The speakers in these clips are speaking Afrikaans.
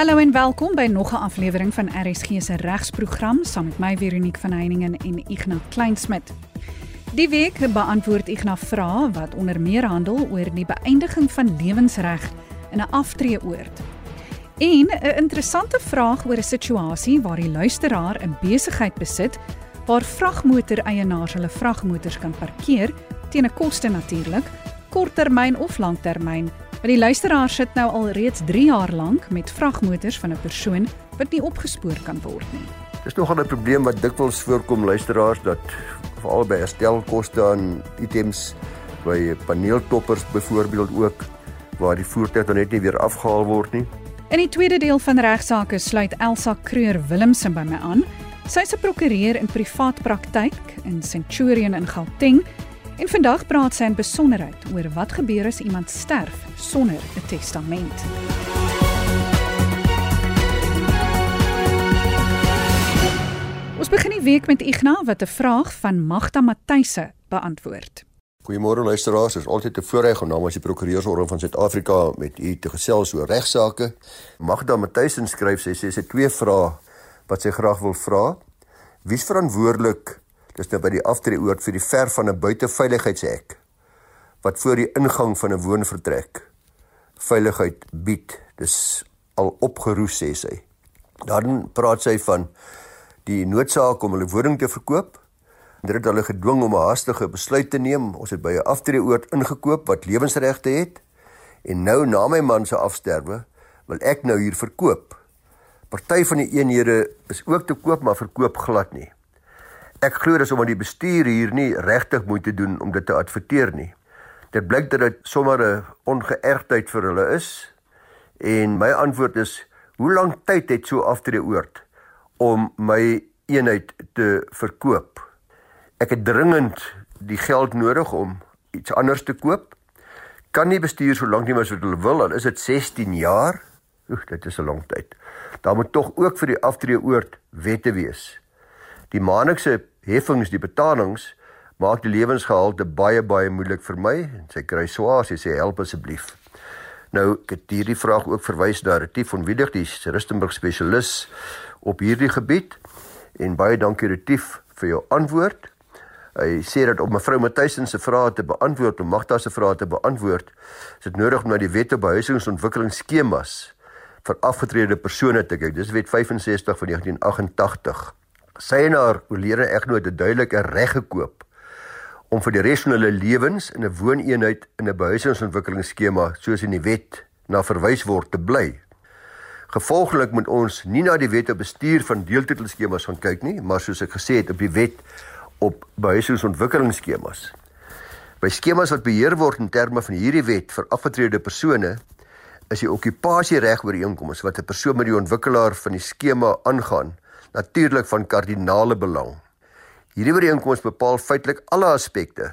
Hallo en welkom by nog 'n aflewering van RSG se regsprogram saam met my Veronique van Heiningen en Ignas Kleinsmid. Die week beantwoord Ignas vrae wat onder meer handel oor die beëindiging van lewensreg in 'n aftreeoord. En 'n interessante vraag oor 'n situasie waar die luisteraar 'n besigheid besit waar vragmotoreienaars hulle vragmotors kan parkeer teen 'n koste natuurlik, korttermyn of langtermyn Maar die luisteraar sit nou al reeds 3 jaar lank met vragmotors van 'n persoon wat nie opgespoor kan word nie. Dis nogal 'n probleem wat dikwels voorkom luisteraars dat veral by herstelkoste aan items by paneeltoppers byvoorbeeld ook waar die voertuig dan net nie weer afgehaal word nie. In die tweede deel van regsaake sluit Elsa Kreur Willemse by my aan. Sy's 'n prokureur in privaat praktyk in Centurion in Gauteng En vandag praat sy in besonderheid oor wat gebeur as iemand sterf sonder 'n testament. Ons begin die week met Ignas wat 'n vraag van Magda Matthyse beantwoord. Goeiemôre luisteraars, dit is altyd 'n voorreg om namens die Prokureursorde van Suid-Afrika met u te gesels oor regsaake. Magda Matthyse skryf sy sê sy het twee vrae wat sy graag wil vra. Wie's verantwoordelik Dis nou by die aftreeoord vir die ver van 'n buiteveiligheidshek wat voor die ingang van 'n woonvertrek veiligheid bied. Dis al opgeroes sê sy. Dan praat sy van die noodsaak om hulle woning te verkoop. Dit het hulle gedwing om 'n haastige besluit te neem. Ons het by 'n aftreeoord ingekoop wat lewensregte het en nou na my man se afsterwe wil ek nou hier verkoop. Party van die eenhede is ook te koop maar verkoop glad nie. Ek glo dis omdat die bestuur hier nie regtig moeite doen om dit te adverteer nie. Dit blyk dat dit sommer 'n ongeërgdheid vir hulle is. En my antwoord is: Hoe lank tyd het so aftreeoord om my eenheid te verkoop? Ek het dringend die geld nodig om iets anders te koop. Kan nie bestuur so lank nie as wat hulle wil, al is dit 16 jaar. Oek, dit is 'n lang tyd. Daar moet tog ook vir die aftreeoord wette wees. Die maandelikse heffings, die betalings maak die lewensgehalte baie baie moeilik vir my en sy kry swaar, sy sê help asseblief. Nou ek het hierdie vraag ook verwys na Retief van Wiedig, die Rustenburg spesialis op hierdie gebied en baie dankie Retief vir jou antwoord. Hy sê dat om mevrou Matthys se vrae te beantwoord, om Magda se vrae te beantwoord, is dit nodig om na die Wet op Behuisingsontwikkelingsskemas vir afgetrede persone te kyk. Dis Wet 65 van 1988 sy en haar oorlede egnoot 'n duidelike reg gekoop om vir die res van hulle lewens in 'n wooneenheid in 'n behuisingsontwikkelingsskema soos in die wet na verwys word te bly. Gevolglik moet ons nie na die wet op bestuur van deeltitelskemas gaan kyk nie, maar soos ek gesê het op die wet op behuisingsontwikkelingsskemas. By skemas wat beheer word in terme van hierdie wet vir afgetrede persone, is die okkupasiereg ooreenkomste wat 'n persoon met die ontwikkelaar van die skema aangaan natuurlik van kardinale belang. Hierdie ooreenkoms bepaal feitelik alle aspekte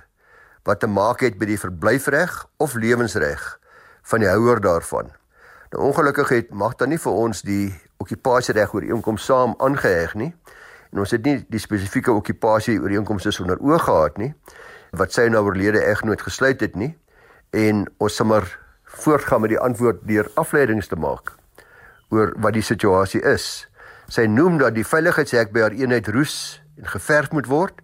wat te maak het met die verblyfreg of lewensreg van die houer daarvan. Nou ongelukkig het Magda nie vir ons die okkupasiereg ooreenkoms saam aangeheg nie en ons het nie die spesifieke okkupasie ooreenkomste sonder oog gehad nie wat sy nou oorlede egnoot gesluit het nie en ons sommer voortgaan met die antwoord deur afleidings te maak oor wat die situasie is. Sy noem dat die veiligheidshek by haar eenheid roes en geverf moet word.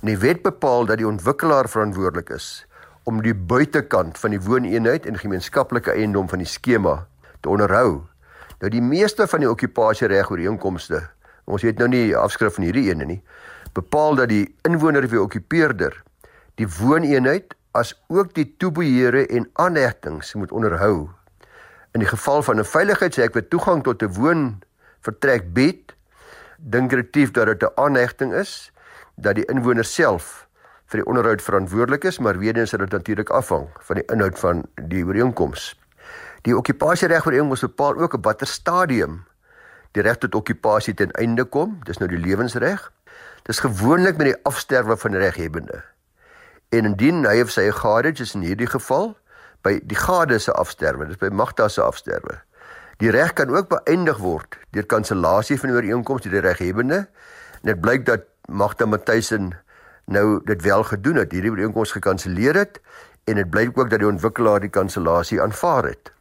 En die wet bepaal dat die ontwikkelaar verantwoordelik is om die buitekant van die wooneenheid en gemeenskaplike eiendom van die skema te onderhou. Nou die meeste van die okkupasiereg ooreenkomste, ons het nou nie afskrif van hierdie ene nie, bepaal dat die inwoner of die okkupeerder die wooneenheid as ook die toebeheere en aanhegtings moet onderhou. In die geval van 'n veiligheidshek wat toegang tot 'n woon vertrek bied, dink retief dat dit 'n aanhegting is dat die inwoner self vir die onderhoud verantwoordelik is, maar weer eens is dit natuurlik afhang van die inhoud van die ooreenkoms. Die okkupasiereg ooreenkoms bepaal ook op watter stadium die reg tot okkupasie ten einde kom, dis nou die lewensreg. Dis gewoonlik met die afsterwe van reghebbende. En indien hy of sy gade is in hierdie geval by die gade se afsterwe, dis by Magda se afsterwe. Die reg kan ook beëindig word deur kansellasie van die ooreenkoms deur die reghebbende. En dit blyk dat Magda Matthysn nou dit wel gedoen het, hierdie ooreenkoms gekanselleer het en dit blyk ook dat die ontwikkelaar die kansellasie aanvaar het.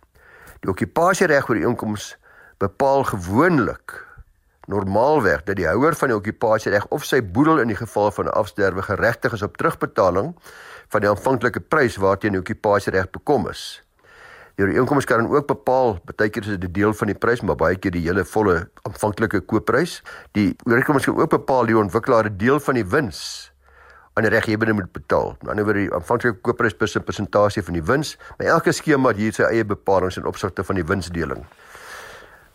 Die okkupasiereg ooreenkoms bepaal gewoonlik normaalweg dat die houer van die okupasiereg of sy boedel in die geval van 'n afsterwe geregtig is op terugbetaling van die aanvanklike prys waarteen die okupasiereg bekom is. Die ooreenkoms kan ook bepaal, baie keer is dit 'n deel van die prys, maar baie keer die hele volle aanvanklike koopprys. Die ooreenkoms kan ook bepaal die ontwikkelaar 'n deel van die wins aan die reggebende moet betaal. Aan die ander wyse die aanvanklike koopprys plus 'n persentasie van die wins, maar elke skema het hier sy eie bepalinge in opsigte van die winsdeling.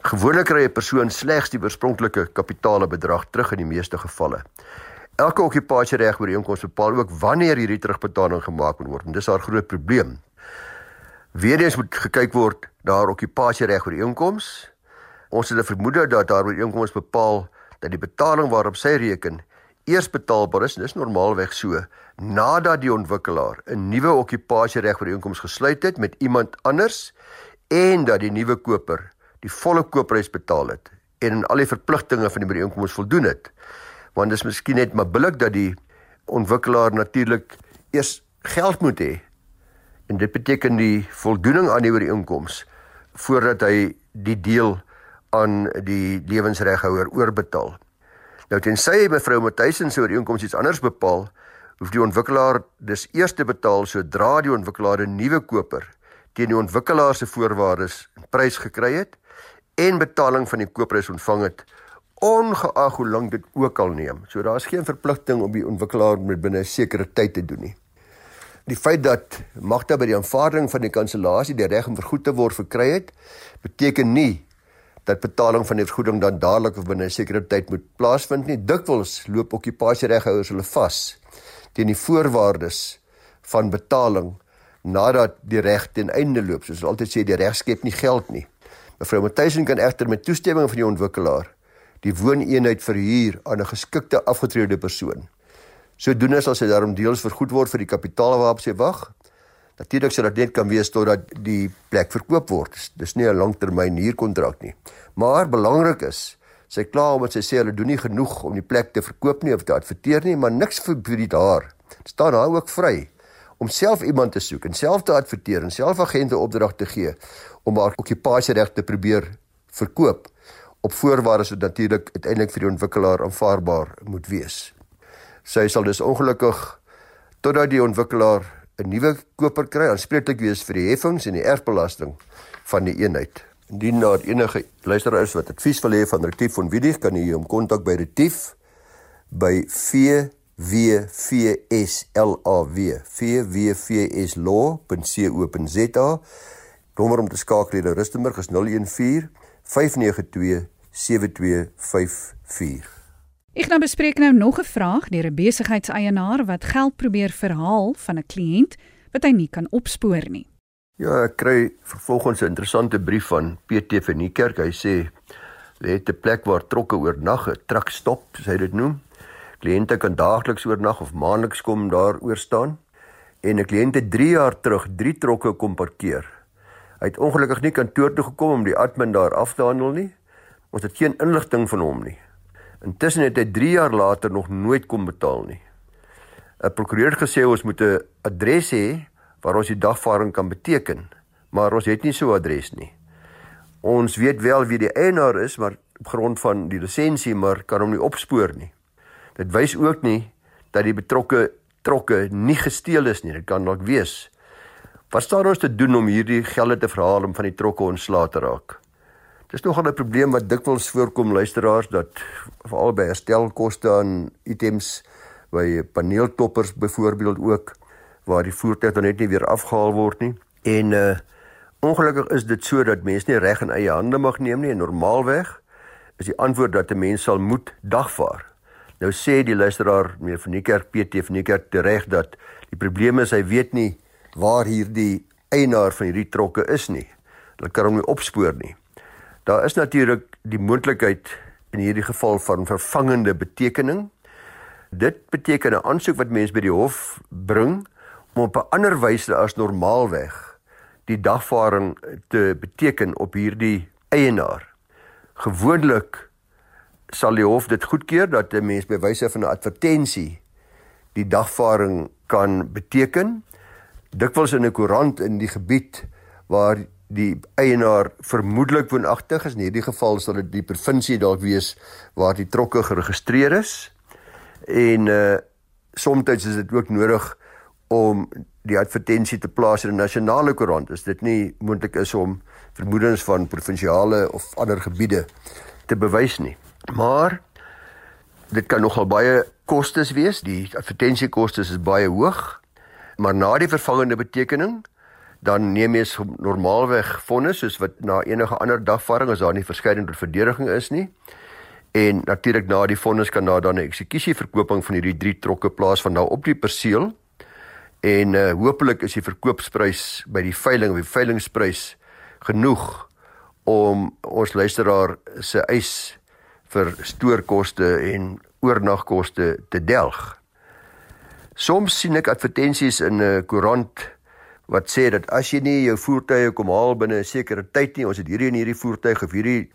Gewoonlik kry 'n persoon slegs die oorspronklike kapitaalbedrag terug in die meeste gevalle. Elke okupasiereg ooreenkoms bepaal ook wanneer hierdie terugbetaling gemaak moet word en dis haar groot probleem. Weereens moet gekyk word na haar okupasiereg ooreenkoms. Ons het 'n vermoede dat haar ooreenkoms bepaal dat die betaling waarop sy reken eers betaalbaar is en dis normaalweg so nadat die ontwikkelaar 'n nuwe okupasiereg ooreenkoms gesluit het met iemand anders en dat die nuwe koper die volle koopprys betaal het en aan al die verpligtinge van die ooreenkoms voldoen het. Want dit is miskien net maar billik dat die ontwikkelaar natuurlik eers geld moet hê. En dit beteken die voldoening aan die ooreenkoms voordat hy die deel aan die lewensreghouer oorbetaal. Nou tensy mevrou Matthysens se ooreenkoms iets anders bepaal, hoef die ontwikkelaar dus eers te betaal sodra die ontwikkelaar 'n nuwe koper teen die ontwikkelaar se voorwaardes en prys gekry het en betaling van die koopprys ontvang het ongeag hoe lank dit ook al neem. So daar's geen verpligting om die ontwikkelaar met binne 'n sekere tyd te doen nie. Die feit dat Magda by die aanvaarding van die kansellasie die reg om vergoed te word verkry het, beteken nie dat betaling van die vergoeding dan dadelik of binne 'n sekere tyd moet plaasvind nie. Dikwels loop okkupasiereghouers hulle vas teen die voorwaardes van betaling nadat die reg ten einde loop. Soos altyd sê die reg skep nie geld nie. Mevrou Matthysien kan egter met toestemming van die ontwikkelaar die wooneenheid verhuur aan 'n geskikte afgetrede persoon. Sodoende sal sy daarom deels vergoed word vir die kapitaal waarop sy wag. Natuurlik sal dit net kan wees totdat die plek verkoop word. Dis nie 'n langtermyn huurkontrak nie. Maar belangrik is, sy kla omdat sy sê hulle doen nie genoeg om die plek te verkoop nie of te adverteer nie, maar niks verbied haar. Staan haar ook vry om self iemand te soek en self te adverteer en self agente opdrag te gee om haar okkupasiereg te probeer verkoop op voorwaardes wat natuurlik uiteindelik vir die ontwikkelaar aanvaarbaar moet wees. Sy sal dus ongelukkig totdat die ontwikkelaar 'n nuwe koper kry, aanspreeklik wees vir die heffings en die erfbelasting van die eenheid. Indien daar enige luisteraars wat advies wil hê van Retief van Wiedig, kan u hom kontak by Retief by vwvslaw vwvslaw.co.za Nommer om te skakel hier in Rustenburg is 014 592 7254. Ek nou bespreek nou nog 'n vraag deur 'n besigheidseienaar wat geld probeer verhaal van 'n kliënt wat hy nie kan opspoor nie. Ja, ek kry vervolgens 'n interessante brief van PT van Niekerk. Hy sê lê 'n plek waar trokke oornag, 'n truck stop, soos hy dit noem. Kliënte kan daagliks oornag of maandeliks kom daar oor staan. En 'n kliënt het 3 jaar terug 3 trokke kom parkeer Hy het ongelukkig nie kantoor toe gekom om die admin daar af te handel nie. Ons het geen inligting van hom nie. Intussen het hy 3 jaar later nog nooit kom betaal nie. 'n Prokureur het gesê ons moet 'n adres hê waar ons die dagvaarding kan beteken, maar ons het nie so 'n adres nie. Ons weet wel wie die eienaar is, maar op grond van die lisensie maar kan hom nie opspoor nie. Dit wys ook nie dat die betrokke trokke nie gesteel is nie. Dit kan dalk wees Wat staan ons te doen om hierdie gelde te verhaal om van die trokke ontslae te raak? Dis nogal 'n probleem wat dikwels voorkom luisteraars dat veral by herstelkoste aan items by paneeltoppers byvoorbeeld ook waar die voertuig dan net nie weer afgehaal word nie. En uh ongelukkig is dit so dat mense nie reg in eie hande mag neem nie. Normaalweg is die antwoord dat 'n mens sal moet dagvaar. Nou sê die luisteraar meneer van die kerk PT van die kerk reg dat die probleem is hy weet nie waar hierdie eienaar van hierdie trokke is nie. Hulle kan hom nie opspoor nie. Daar is natuurlik die moontlikheid in hierdie geval van vervangende betekening. Dit beteken 'n aansoek wat mense by die hof bring om op 'n ander wyse as normaalweg die dagvaarding te beteken op hierdie eienaar. Gewoonlik sal die hof dit goedkeur dat 'n mens by wyse van 'n advertensie die dagvaarding kan beteken dikwels in 'n koerant in die gebied waar die eienaar vermoedelik woonagtig is. In hierdie geval sal dit die provinsie dalk wees waar die trokke geregistreer is. En uh soms is dit ook nodig om die advertensie te plaas in 'n nasionale koerant. As dit nie moontlik is om vermoedens van provinsiale of ander gebiede te bewys nie. Maar dit kan nogal baie kostes wees. Die advertensiekoste is baie hoog. Maar na die vervangende betekening dan neem jy normaalweg vonnis soos wat na enige ander dagvaarding as daar nie verskeiding tot verdediging is nie. En natuurlik na die vonnis kan daar dan 'n eksekusie verkoping van hierdie drie trokke plaas van nou op die perseel. En uh, hopelik is die verkoopsprys by die veiling of die veilingprys genoeg om ons luisteraar se eis vir stoorkoste en oornagkoste te delg. Soms sien ek advertensies in 'n uh, koerant uh, wat sê dat as jy nie jou voertuie kom haal binne 'n sekere tyd nie, ons het hierdie en hierdie voertuig of hierdie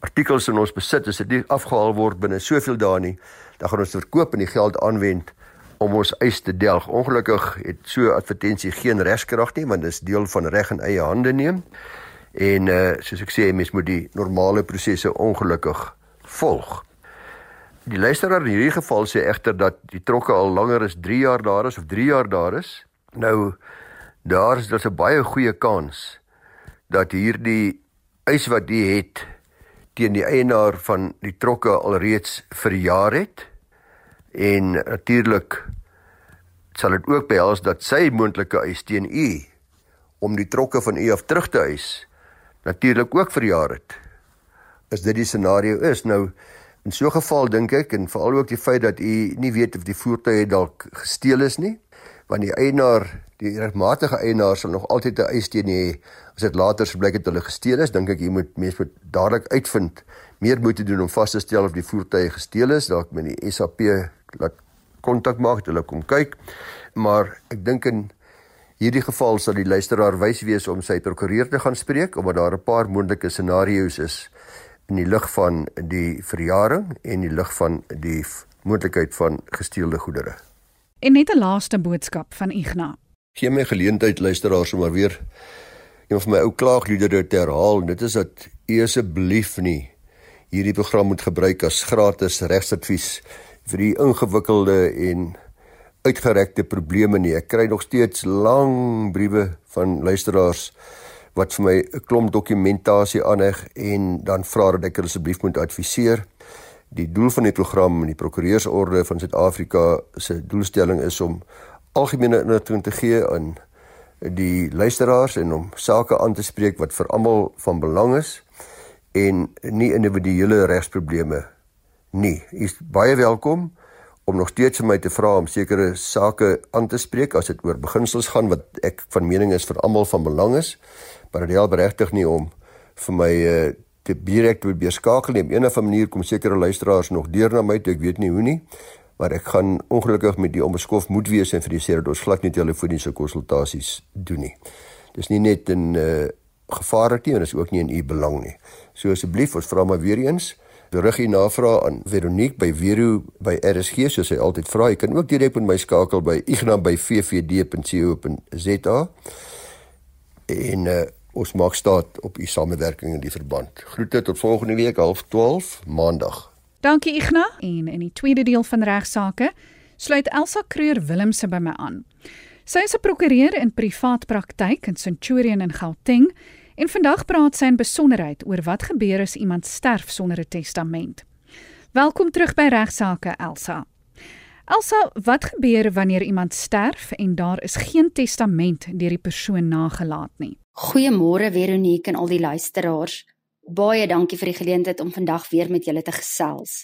artikels in ons besit, as dit nie afgehaal word binne soveel dae nie, dan gaan ons verkoop en die geld aanwend om ons eis te delg. Ongelukkig het so advertensie geen regskrag nie, want dit is deel van reg in eie hande neem. En uh soos ek sê, mens moet die normale prosesse ongelukkig volg. Die luisteraar in hierdie geval sê egter dat die trokke al langer as 3 jaar daar is of 3 jaar daar is. Nou daar is daar 'n baie goeie kans dat hierdie eis wat jy het teen die eienaar van die trokke alreeds verjaar het. En natuurlik sal dit ook behels dat sy moontlike eis teen u om die trokke van u af terug te eis natuurlik ook verjaar het. Is dit die scenario is nou in so 'n geval dink ek en veral ook die feit dat u nie weet of die voertuig dalk gesteel is nie want die eienaar die regmatige eienaar sal nog altyd 'n eis teen hê as dit later blyk het hulle gesteel is dink ek jy moet mens moet dadelik uitvind meer moet doen om vas te stel of die voertuig gesteel is. Dalk met die SAP laat kontak maak hulle kom kyk. Maar ek dink in hierdie geval sal die luisteraar wys wees om sy prokureur te gaan spreek omdat daar 'n paar moontlike scenario's is in die lig van die verjaring en die lig van die moontlikheid van gesteelde goedere En net 'n laaste boodskap van Ignas. Gee my geleentheid luisteraars om maar weer een van my ou klaagliedere te herhaal en dit is dat u asseblief nie hierdie program moet gebruik as gratis regsadvies vir die ingewikkelde en uitgerekte probleme nie. Ek kry nog steeds lang briewe van luisteraars wat vir my 'n klomp dokumentasie aanheg en dan vra dat ek hulle asseblief moet adviseer. Die doel van die program en die prokureursorde van Suid-Afrika se doelstelling is om algemene inligting te gee aan die luisteraars en om sake aan te spreek wat vir almal van belang is en nie individuele regsprobleme nie. U is baie welkom om nog steeds vir my te vra om sekere sake aan te spreek as dit oor beginsels gaan wat ek van mening is vir almal van belang is. Maar dit help regtig nie om vir my uh, te direk te beskakel nie. Op 'n of ander manier kom sekere luisteraars nog deur na my, ek weet nie hoe nie. Maar ek gaan ongelukkig met die onbeskof moet wees en vir die seer dat ons glad nie telefoniese konsultasies doen nie. Dis nie net 'n uh, gevaarlik nie en is ook nie in u belang nie. So asseblief, ons vra maar weer eens berig u navraag aan Veronique by Vero by RSG soos hy altyd vra. Jy kan ook direk met my skakel by ignan@ffd.co.za. En uh, ons maak staat op u samewerking in die verband. Groete tot volgende week 12:30 Maandag. Dankie Igna en in die tweede deel van regsaake sluit Elsa Kreur Willemse by my aan. Sy is 'n prokureur in privaat praktyk in Centurion in Gauteng en vandag praat sy in besonderheid oor wat gebeur as iemand sterf sonder 'n testament. Welkom terug by regsaake Elsa. Elsa, wat gebeur wanneer iemand sterf en daar is geen testament deur die persoon nagelaat nie? Goeiemôre Veronique en al die luisteraars. Baie dankie vir die geleentheid om vandag weer met julle te gesels.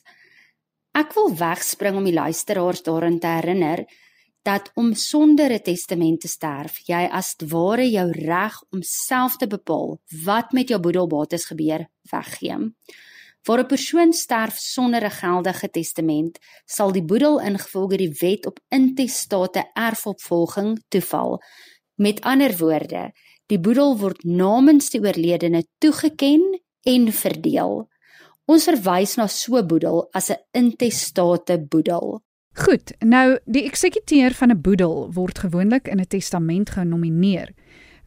Ek wil wegspring om die luisteraars daaraan te herinner dat om sonder 'n testament te sterf, jy as ware jou reg om self te bepaal wat met jou boedelbates gebeur, weggee. Voor 'n persoon sterf sonder 'n geldige testament, sal die boedel ingevolge die wet op intestate erfopvolging toeval. Met ander woorde, Die boedel word namens die oorledene toegeken en verdeel. Ons verwys na so 'n boedel as 'n intestate boedel. Goed, nou die eksekuteur van 'n boedel word gewoonlik in 'n testament genomineer.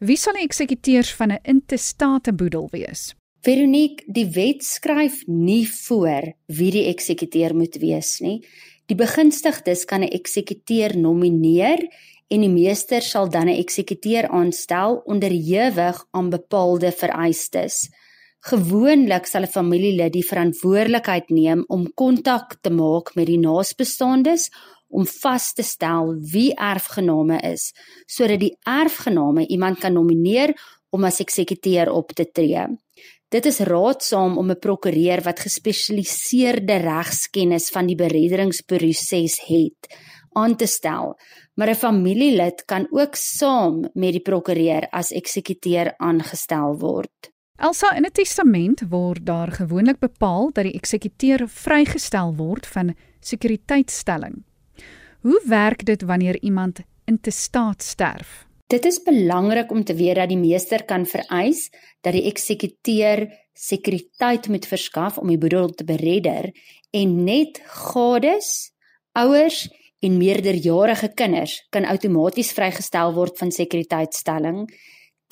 Wie sal die eksekuteurs van 'n intestate boedel wees? Veronique, die wet skryf nie voor wie die eksekuteur moet wees nie. Die begunstigdes kan 'n eksekuteur nomineer en die meester sal dan 'n eksekuteur aanstel onderhewig aan bepaalde vereistes. Gewoonlik sal 'n familielid die verantwoordelikheid neem om kontak te maak met die naasbestaandes om vas te stel wie erfgename is sodat die erfgename iemand kan nomineer om as eksekuteur op te tree. Dit is raadsaam om 'n prokureur wat gespesialiseerde regskennis van die bereddingsproses het aan te stel, maar 'n familielid kan ook saam met die prokureur as eksekuteur aangestel word. Elsa in 'n testament word daar gewoonlik bepaal dat die eksekuteur vrygestel word van sekuriteitstelling. Hoe werk dit wanneer iemand intestaat sterf? Dit is belangrik om te weet dat die meester kan vereis dat die eksekuteur sekuriteit moet verskaf om die boedel te beredder en net gades, ouers en meerderjarige kinders kan outomaties vrygestel word van sekuriteitstelling.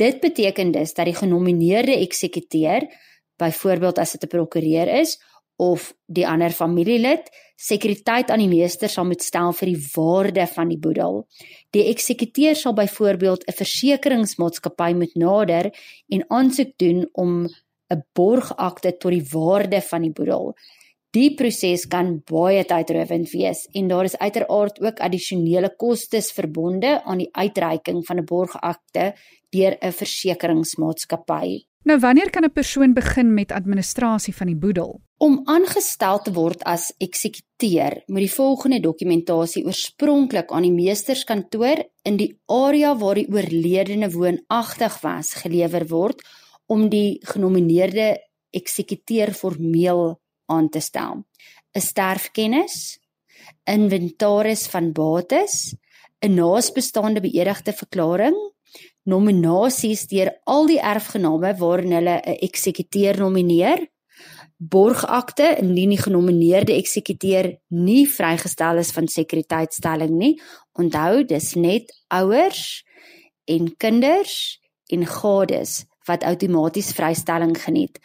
Dit beteken dus dat die genomineerde eksekuteur, byvoorbeeld as dit 'n prokureur is of die ander familielid, sekuriteit aan die meester sal moet stel vir die waarde van die boedel. Die eksekuteur sal byvoorbeeld 'n versekeringsmaatskappy moet nader en aansoek doen om 'n borgakte tot die waarde van die boedel. Die proses kan baie tydrowend wees en daar is uiteraard ook addisionele kostes verbonde aan die uitreiking van 'n borgakte deur 'n versekeringsmaatskappy. Nou wanneer kan 'n persoon begin met administrasie van die boedel? Om aangestel te word as eksekuteur, moet die volgende dokumentasie oorspronklik aan die meesterskantoor in die area waar die oorledene woonagtig was gelewer word om die genomineerde eksekuteur formeel aan te stel. 'n Sterfkennis, inventaris van bates, 'n naasbestaande beëdigde verklaring, nominasies deur al die erfgename waarin hulle 'n eksekuteur nomineer, borgakte indien die genomineerde eksekuteur nie vrygestel is van sekuriteitstelling nie. Onthou, dis net ouers en kinders en gades wat outomaties vrystelling geniet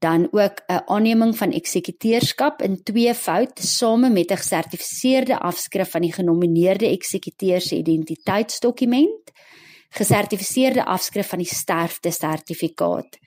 dan ook 'n aanneming van eksekuteurskap in twee fout same met 'n gesertifiseerde afskrif van die genomineerde eksekuteur se identiteitsdokument, gesertifiseerde afskrif van die sterfte sertifikaat.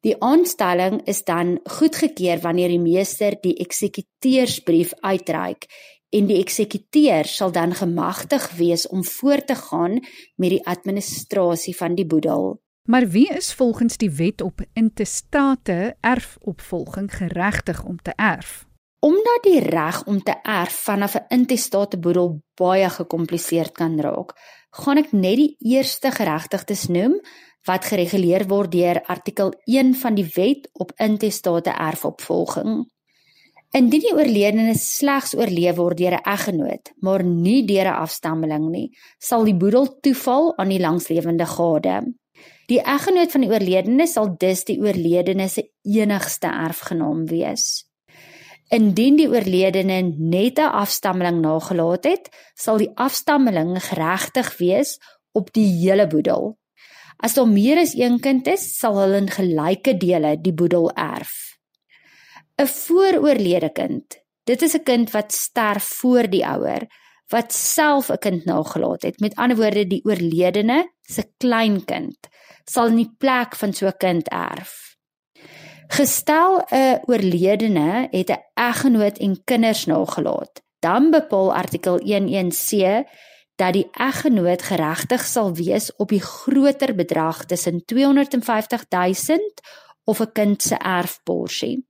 Die aanstelling is dan goedgekeur wanneer die meester die eksekuteursbrief uitreik en die eksekuteur sal dan gemagtig wees om voort te gaan met die administrasie van die boedel. Maar wie is volgens die wet op intestate erfopvolging geregtig om te erf? Omdat die reg om te erf vanaf 'n intestate boedel baie gekompliseerd kan raak, gaan ek net die eerste geregtigdes noem wat gereguleer word deur artikel 1 van die wet op intestate erfopvolging. Indien die oorledene slegs oorleef word deur 'n eggenoot, maar nie deur 'n afstammeling nie, sal die boedel toeval aan die langslewende gade. Die eggenoot van die oorledene sal dus die oorledene se enigste erfgenaam wees. Indien die oorledene net 'n afstammeling nagelaat het, sal die afstammeling geregtig wees op die hele boedel. As daar meer as een kind is, sal hulle in gelyke dele die boedel erf. 'n Vooroorlede kind, dit is 'n kind wat sterf voor die ouer wat self 'n kind nagelaat het. Met ander woorde, die oorledene se kleinkind sal in die plek van so 'n kind erf. Gestel 'n oorledene het 'n eggenoot en kinders nagelaat, dan bepaal artikel 11C dat die eggenoot geregtig sal wees op die groter bedrag tussen 250 000 of 'n kind se erfporsie.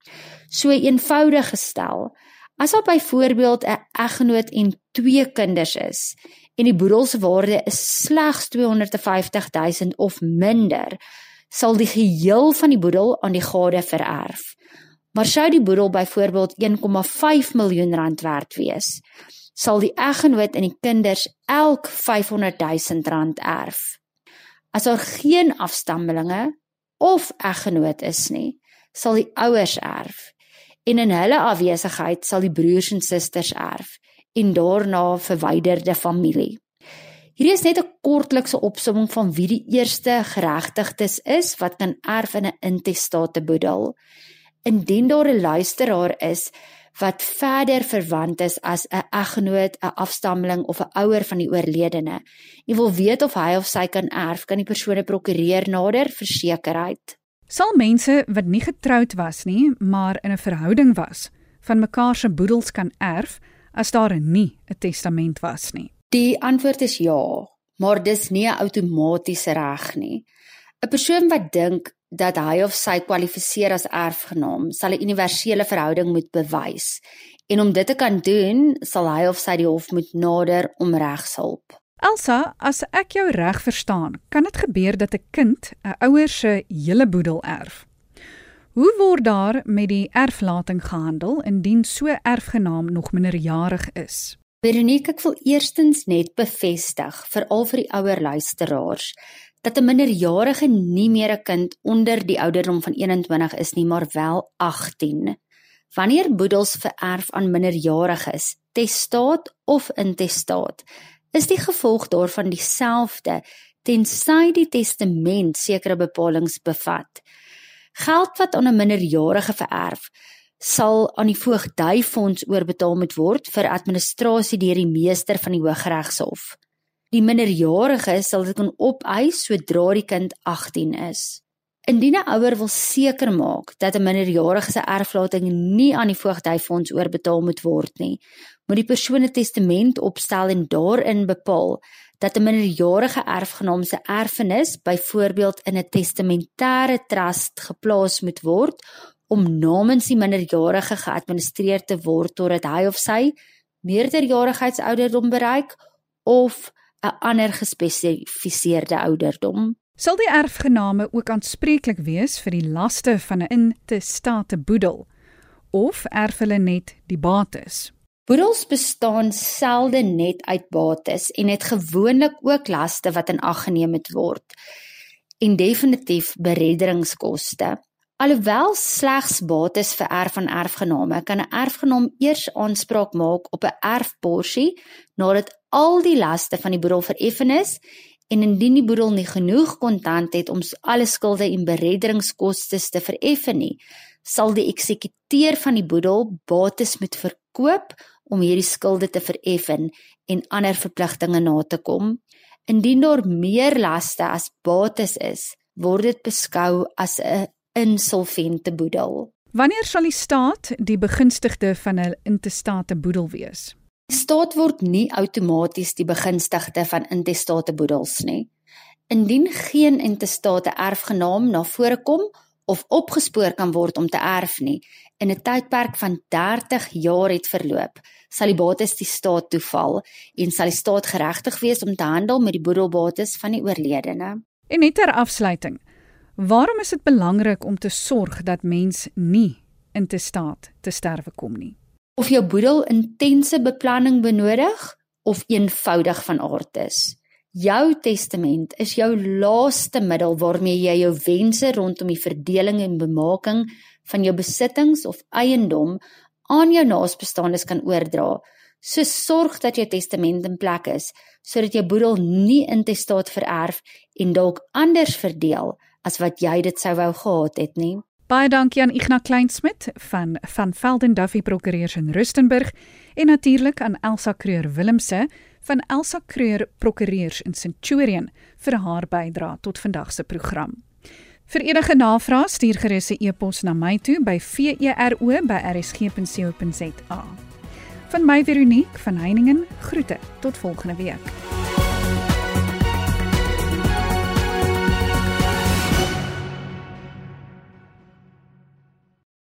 So eenvoudig gestel, as daar byvoorbeeld 'n eggenoot en twee kinders is en die boedel se waarde is slegs 250 000 of minder, sal die geheel van die boedel aan die gade vererf. Maar sou die boedel byvoorbeeld 1,5 miljoen rand werd wees, sal die eggenoot en die kinders elk 500 000 rand erf. As daar geen afstammelinge of eggenoot is nie, sal die ouers erf en in hulle afwesigheid sal die broers en susters erf en daarna verwyderde familie. Hierdie is net 'n kortlikse opsomming van wie die eerste geregtigdes is wat kan erf in 'n intestate boedel. Indien daar 'n luisteraar is wat verder verwant is as 'n eggenoot, 'n afstammeling of 'n ouer van die oorledene, en wil weet of hy of sy kan erf, kan die persoon 'n prokureur nader vir sekerheid. Sal mense wat nie getroud was nie, maar in 'n verhouding was, van mekaar se boedels kan erf as daar nie 'n testament was nie? Die antwoord is ja, maar dis nie 'n outomatiese reg nie. 'n Persoon wat dink dat hy of sy kwalifiseer as erfgenaam, sal 'n universele verhouding moet bewys. En om dit te kan doen, sal hy of sy die hof moet nader om regshulp. Elsa, as ek jou reg verstaan, kan dit gebeur dat 'n kind 'n ouer se hele boedel erf. Hoe word daar met die erflating gehandel indien so erfgenaam nog minderjarig is? Veronique, ek wil eerstens net bevestig, veral vir die ouer luisteraars, dat 'n minderjarige nie meer 'n kind onder die ouderdom van 21 is nie, maar wel 18. Wanneer boedels vererf aan minderjariges, testaat of intestaat, is die gevolg daarvan dieselfde tensy die testament sekere bepalinge bevat. Geld wat aan 'n minderjarige vererf, sal aan die voogdyfonds oorbetaal moet word vir administrasie deur die meester van die Hooggeregshof. Die minderjarige sal dit kan opeis sodra die kind 18 is. Indien 'n ouer wil seker maak dat 'n minderjarige se erflating nie aan die voogdyfonds oorbetaal moet word nie, moet die persoon 'n testament opstel en daarin bepaal dat 'n minderjarige erfgenaam se erfenis byvoorbeeld in 'n testamentêre trust geplaas moet word om namens die minderjarige geadministreer te word totdat hy of sy meerderjarigheidsouderdom bereik of 'n ander gespesifiseerde ouderdom. Sal die erfgename ook aanspreeklik wees vir die laste van 'n intestate boedel of erf hulle net die bates? Boedels bestaan selde net uit bates en het gewoonlik ook laste wat in ag geneem moet word en definitief beredderingskoste. Alhoewel slegs bates vir erf van erfgename kan 'n erfgenaam eers aanspraak maak op 'n erfporsie nadat al die laste van die boedel vereffen is en indien die boedel nie genoeg kontant het om alle skulde en beredderingskoste te vereffen nie, sal die eksekuteur van die boedel bates moet verkoop om hierdie skulde te vereffen en ander verpligtinge na te kom. Indien daar meer laste as bates is, word dit beskou as 'n insolvente boedel. Wanneer sal die staat die begunstigde van 'n intestate boedel wees? Die staat word nie outomaties die begunstigde van intestate boedels nie. Indien geen intestate erfgenaam na vore kom of opgespoor kan word om te erf nie, in 'n tydperk van 30 jaar het verloop, sal die bates die staat toeval en sal die staat geregtig wees om te handel met die boedelbates van die oorledene. En net ter afsluiting, waarom is dit belangrik om te sorg dat mens nie intestaat te sterwe kom nie? Of jou boedel intense beplanning benodig of eenvoudig van aard is. Jou testament is jou laaste middel waarmee jy jou wense rondom die verdeling en bemaking van jou besittings of eiendom aan jou naasbestaandes kan oordra. So sorg dat jou testament in plek is sodat jou boedel nie intestaat vererf en dalk anders verdeel as wat jy dit sou wou gehad het nie. Baie dankie aan Ignas Kleinsmid van van Velden Duffy Prokureurs in Rustenburg en natuurlik aan Elsa Creur Willemse van Elsa Creur Prokureurs in Centurion vir haar bydrae tot vandag se program. Vir enige navrae stuur gerus 'n e-pos na my toe by vero@rsg.co.za. Van my Veronique van Heiningen groete tot volgende week.